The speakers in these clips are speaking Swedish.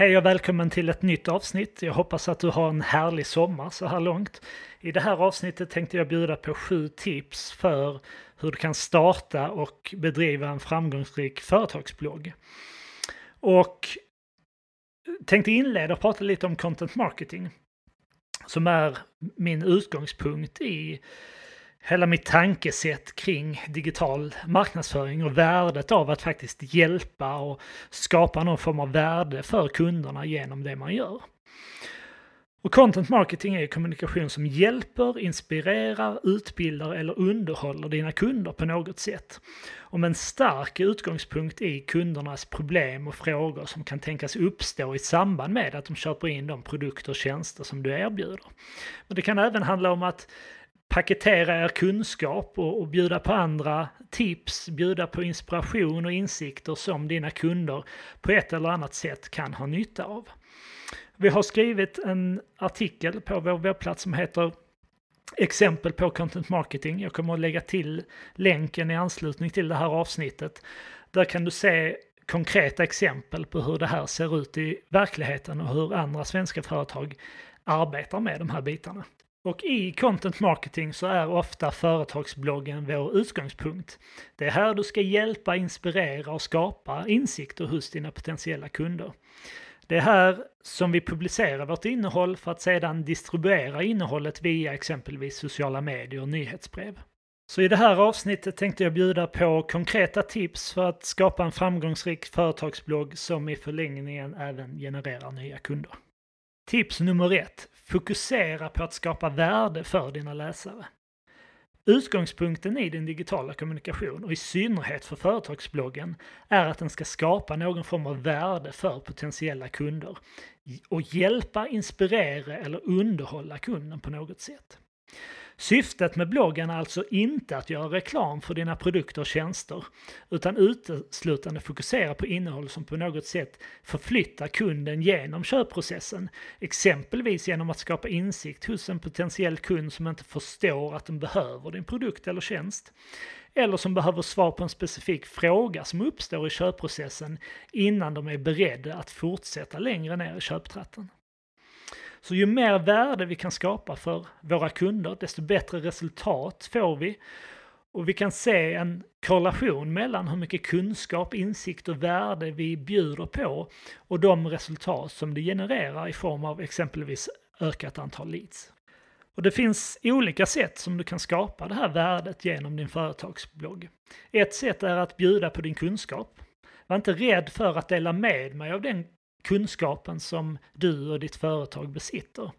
Hej och välkommen till ett nytt avsnitt. Jag hoppas att du har en härlig sommar så här långt. I det här avsnittet tänkte jag bjuda på sju tips för hur du kan starta och bedriva en framgångsrik företagsblogg. Och tänkte inleda och prata lite om content marketing som är min utgångspunkt i hela mitt tankesätt kring digital marknadsföring och värdet av att faktiskt hjälpa och skapa någon form av värde för kunderna genom det man gör. Och content marketing är kommunikation som hjälper, inspirerar, utbildar eller underhåller dina kunder på något sätt. Och med en stark utgångspunkt i kundernas problem och frågor som kan tänkas uppstå i samband med att de köper in de produkter och tjänster som du erbjuder. Men det kan även handla om att paketera er kunskap och, och bjuda på andra tips, bjuda på inspiration och insikter som dina kunder på ett eller annat sätt kan ha nytta av. Vi har skrivit en artikel på vår webbplats som heter exempel på content marketing. Jag kommer att lägga till länken i anslutning till det här avsnittet. Där kan du se konkreta exempel på hur det här ser ut i verkligheten och hur andra svenska företag arbetar med de här bitarna. Och i content marketing så är ofta företagsbloggen vår utgångspunkt. Det är här du ska hjälpa, inspirera och skapa insikter hos dina potentiella kunder. Det är här som vi publicerar vårt innehåll för att sedan distribuera innehållet via exempelvis sociala medier och nyhetsbrev. Så i det här avsnittet tänkte jag bjuda på konkreta tips för att skapa en framgångsrik företagsblogg som i förlängningen även genererar nya kunder. Tips nummer ett. Fokusera på att skapa värde för dina läsare. Utgångspunkten i din digitala kommunikation och i synnerhet för företagsbloggen är att den ska skapa någon form av värde för potentiella kunder och hjälpa, inspirera eller underhålla kunden på något sätt. Syftet med bloggen är alltså inte att göra reklam för dina produkter och tjänster, utan uteslutande fokusera på innehåll som på något sätt förflyttar kunden genom köpprocessen. Exempelvis genom att skapa insikt hos en potentiell kund som inte förstår att den behöver din produkt eller tjänst. Eller som behöver svar på en specifik fråga som uppstår i köpprocessen innan de är beredda att fortsätta längre ner i köptratten. Så ju mer värde vi kan skapa för våra kunder, desto bättre resultat får vi. Och vi kan se en korrelation mellan hur mycket kunskap, insikt och värde vi bjuder på och de resultat som det genererar i form av exempelvis ökat antal leads. Och det finns olika sätt som du kan skapa det här värdet genom din företagsblogg. Ett sätt är att bjuda på din kunskap. Var inte rädd för att dela med mig av den kunskapen som du och ditt företag besitter.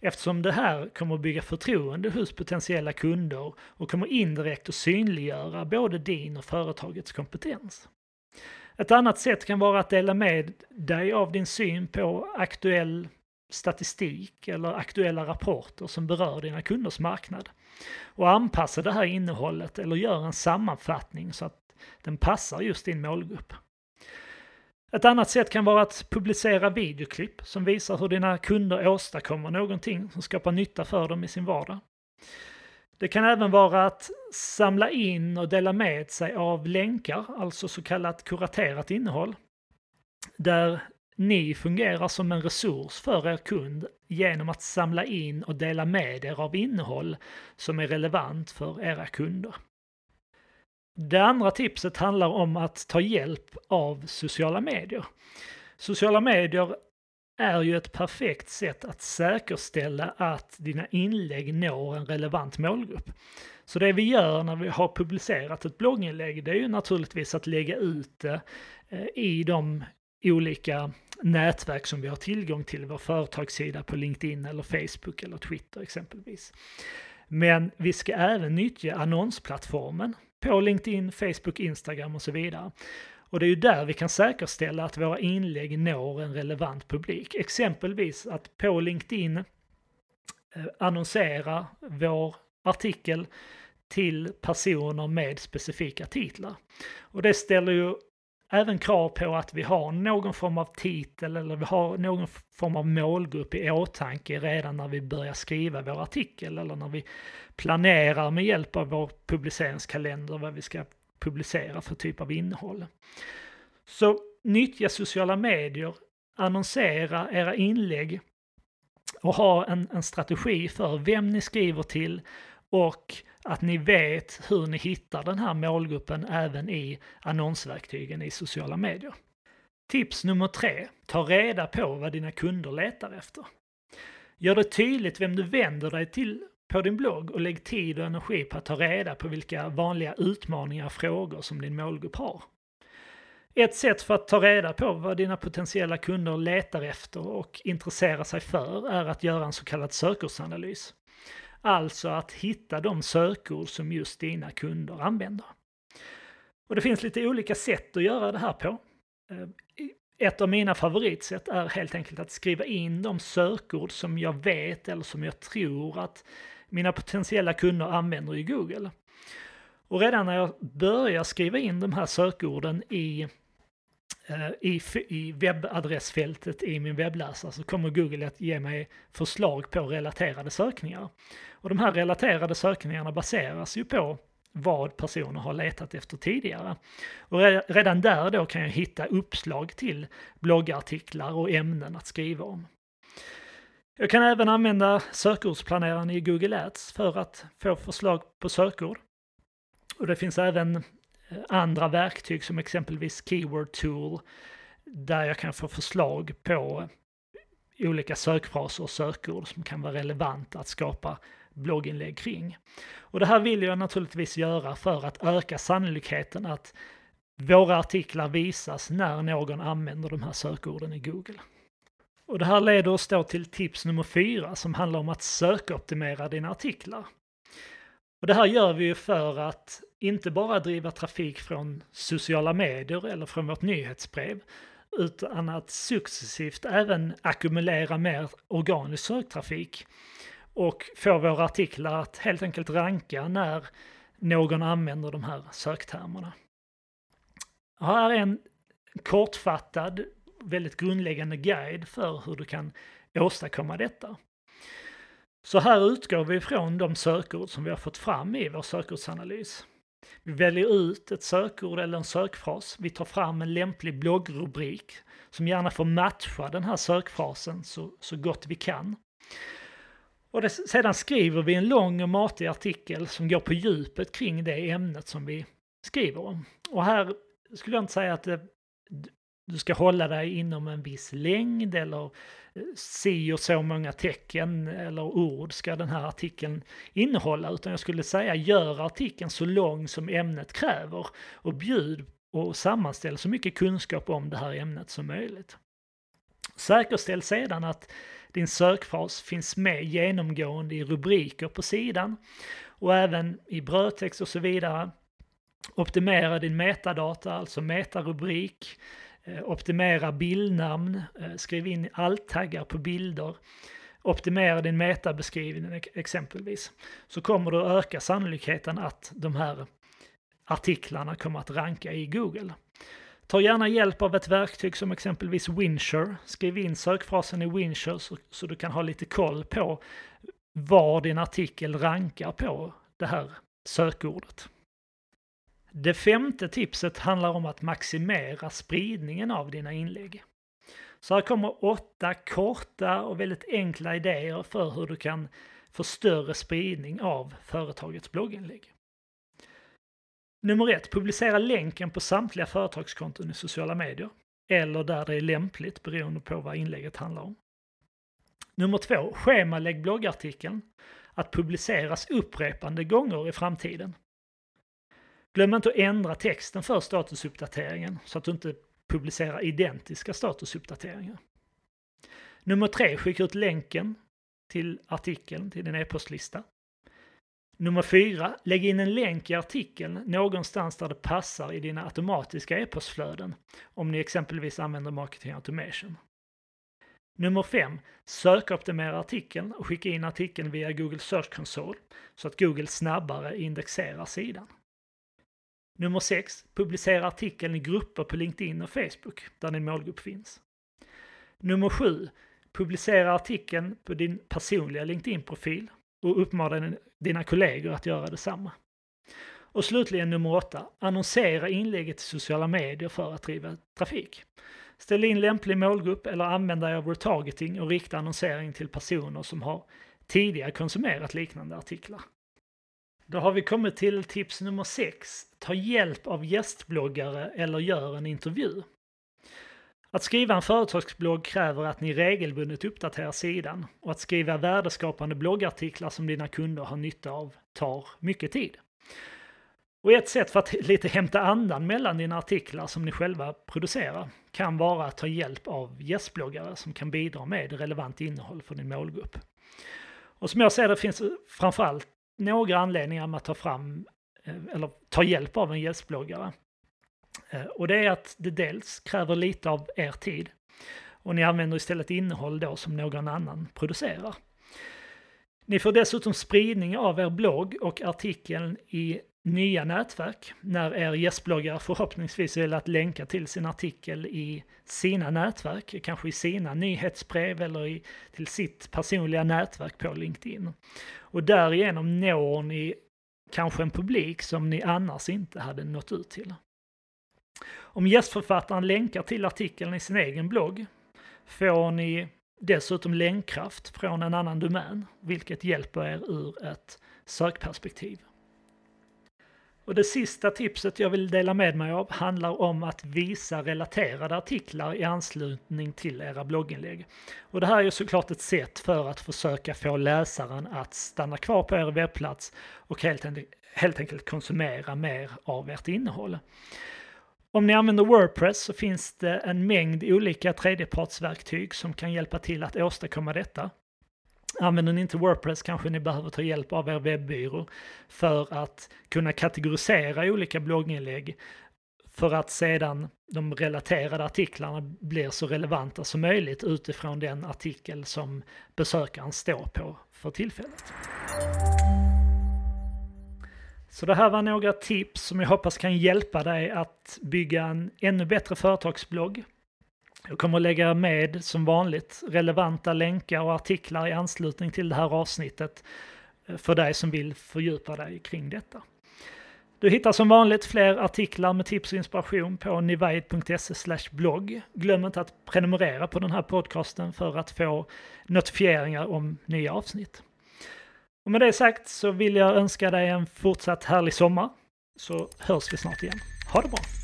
Eftersom det här kommer att bygga förtroende hos potentiella kunder och kommer indirekt att synliggöra både din och företagets kompetens. Ett annat sätt kan vara att dela med dig av din syn på aktuell statistik eller aktuella rapporter som berör dina kunders marknad. Och anpassa det här innehållet eller gör en sammanfattning så att den passar just din målgrupp. Ett annat sätt kan vara att publicera videoklipp som visar hur dina kunder åstadkommer någonting som skapar nytta för dem i sin vardag. Det kan även vara att samla in och dela med sig av länkar, alltså så kallat kuraterat innehåll, där ni fungerar som en resurs för er kund genom att samla in och dela med er av innehåll som är relevant för era kunder. Det andra tipset handlar om att ta hjälp av sociala medier. Sociala medier är ju ett perfekt sätt att säkerställa att dina inlägg når en relevant målgrupp. Så det vi gör när vi har publicerat ett blogginlägg det är ju naturligtvis att lägga ut det eh, i de olika nätverk som vi har tillgång till, vår företagssida på LinkedIn eller Facebook eller Twitter exempelvis. Men vi ska även nyttja annonsplattformen på LinkedIn, Facebook, Instagram och så vidare. Och det är ju där vi kan säkerställa att våra inlägg når en relevant publik. Exempelvis att på LinkedIn eh, annonsera vår artikel till personer med specifika titlar. Och det ställer ju även krav på att vi har någon form av titel eller vi har någon form av målgrupp i åtanke redan när vi börjar skriva vår artikel eller när vi planerar med hjälp av vår publiceringskalender vad vi ska publicera för typ av innehåll. Så nyttja sociala medier annonsera era inlägg och ha en, en strategi för vem ni skriver till och att ni vet hur ni hittar den här målgruppen även i annonsverktygen i sociala medier. Tips nummer tre, ta reda på vad dina kunder letar efter. Gör det tydligt vem du vänder dig till på din blogg och lägg tid och energi på att ta reda på vilka vanliga utmaningar och frågor som din målgrupp har. Ett sätt för att ta reda på vad dina potentiella kunder letar efter och intresserar sig för är att göra en så kallad sökordsanalys. Alltså att hitta de sökord som just dina kunder använder. Och det finns lite olika sätt att göra det här på. Eh, ett av mina favoritsätt är helt enkelt att skriva in de sökord som jag vet eller som jag tror att mina potentiella kunder använder i Google. Och redan när jag börjar skriva in de här sökorden i Eh, i, i webbadressfältet i min webbläsare så kommer Google att ge mig förslag på relaterade sökningar. Och de här relaterade sökningarna baseras ju på vad personer har letat efter tidigare. Och redan där då kan jag hitta uppslag till bloggartiklar och ämnen att skriva om. Jag kan även använda sökordsplaneraren i Google Ads för att få förslag på sökord. Och det finns även andra verktyg som exempelvis Keyword Tool där jag kan få förslag på olika sökfraser och sökord som kan vara relevanta att skapa blogginlägg kring. Och det här vill jag naturligtvis göra för att öka sannolikheten att våra artiklar visas när någon använder de här sökorden i Google. Och det här leder oss då till tips nummer fyra som handlar om att sökoptimera dina artiklar. Och det här gör vi ju för att inte bara driva trafik från sociala medier eller från vårt nyhetsbrev, utan att successivt även ackumulera mer organisk söktrafik och få våra artiklar att helt enkelt ranka när någon använder de här söktermerna. Här är en kortfattad, väldigt grundläggande guide för hur du kan åstadkomma detta. Så här utgår vi från de sökord som vi har fått fram i vår sökordsanalys. Vi väljer ut ett sökord eller en sökfras. Vi tar fram en lämplig bloggrubrik som gärna får matcha den här sökfrasen så, så gott vi kan. Och det, sedan skriver vi en lång och matig artikel som går på djupet kring det ämnet som vi skriver om. Och här skulle jag inte säga att det, du ska hålla dig inom en viss längd eller eh, si och så många tecken eller ord ska den här artikeln innehålla, utan jag skulle säga gör artikeln så lång som ämnet kräver och bjud och sammanställ så mycket kunskap om det här ämnet som möjligt. Säkerställ sedan att din sökfras finns med genomgående i rubriker på sidan och även i brödtext och så vidare. Optimera din metadata, alltså metarubrik, Eh, optimera bildnamn, eh, skriv in alt-taggar på bilder, optimera din metabeskrivning exempelvis, så kommer du öka sannolikheten att de här artiklarna kommer att ranka i Google. Ta gärna hjälp av ett verktyg som exempelvis Winsure. Skriv in sökfrasen i Winsure så, så du kan ha lite koll på var din artikel rankar på det här sökordet. Det femte tipset handlar om att maximera spridningen av dina inlägg. Så här kommer åtta korta och väldigt enkla idéer för hur du kan få större spridning av företagets blogginlägg. Nummer ett, publicera länken på samtliga företagskonton i sociala medier eller där det är lämpligt beroende på vad inlägget handlar om. Nummer två, schemalägg bloggartikeln att publiceras upprepande gånger i framtiden. Glöm inte att ändra texten för statusuppdateringen så att du inte publicerar identiska statusuppdateringar. Nummer tre, skicka ut länken till artikeln till din e-postlista. Nummer fyra, lägg in en länk i artikeln någonstans där det passar i dina automatiska e-postflöden om ni exempelvis använder marketing automation. Nummer fem, sökoptimera artikeln och skicka in artikeln via Google Search Console så att Google snabbare indexerar sidan. Nummer 6. Publicera artikeln i grupper på LinkedIn och Facebook där din målgrupp finns. Nummer 7. Publicera artikeln på din personliga LinkedIn-profil och uppmana dina kollegor att göra detsamma. Och slutligen nummer 8. Annonsera inlägget i sociala medier för att driva trafik. Ställ in lämplig målgrupp eller använd dig av retargeting och rikta annonsering till personer som har tidigare konsumerat liknande artiklar. Då har vi kommit till tips nummer 6. Ta hjälp av gästbloggare eller gör en intervju. Att skriva en företagsblogg kräver att ni regelbundet uppdaterar sidan och att skriva värdeskapande bloggartiklar som dina kunder har nytta av tar mycket tid. Och ett sätt för att lite hämta andan mellan dina artiklar som ni själva producerar kan vara att ta hjälp av gästbloggare som kan bidra med relevant innehåll för din målgrupp. Och som jag ser det finns framförallt några anledningar med att ta fram eh, eller ta hjälp av en gästbloggare. Eh, och det är att det dels kräver lite av er tid och ni använder istället innehåll då som någon annan producerar. Ni får dessutom spridning av er blogg och artikeln i nya nätverk när er gästbloggare förhoppningsvis vill att länka till sin artikel i sina nätverk, kanske i sina nyhetsbrev eller i, till sitt personliga nätverk på LinkedIn. Och därigenom når ni kanske en publik som ni annars inte hade nått ut till. Om gästförfattaren länkar till artikeln i sin egen blogg får ni dessutom länkkraft från en annan domän, vilket hjälper er ur ett sökperspektiv. Och det sista tipset jag vill dela med mig av handlar om att visa relaterade artiklar i anslutning till era blogginlägg. Och det här är ju såklart ett sätt för att försöka få läsaren att stanna kvar på er webbplats och helt, helt enkelt konsumera mer av ert innehåll. Om ni använder Wordpress så finns det en mängd olika tredjepartsverktyg som kan hjälpa till att åstadkomma detta. Använder ni inte Wordpress kanske ni behöver ta hjälp av er webbyrå för att kunna kategorisera olika blogginlägg för att sedan de relaterade artiklarna blir så relevanta som möjligt utifrån den artikel som besökaren står på för tillfället. Så det här var några tips som jag hoppas kan hjälpa dig att bygga en ännu bättre företagsblogg. Jag kommer att lägga med som vanligt relevanta länkar och artiklar i anslutning till det här avsnittet eh, för dig som vill fördjupa dig kring detta. Du hittar som vanligt fler artiklar med tips och inspiration på nivide.se blogg. Glöm inte att prenumerera på den här podcasten för att få notifieringar om nya avsnitt. Och med det sagt så vill jag önska dig en fortsatt härlig sommar. Så hörs vi snart igen. Ha det bra!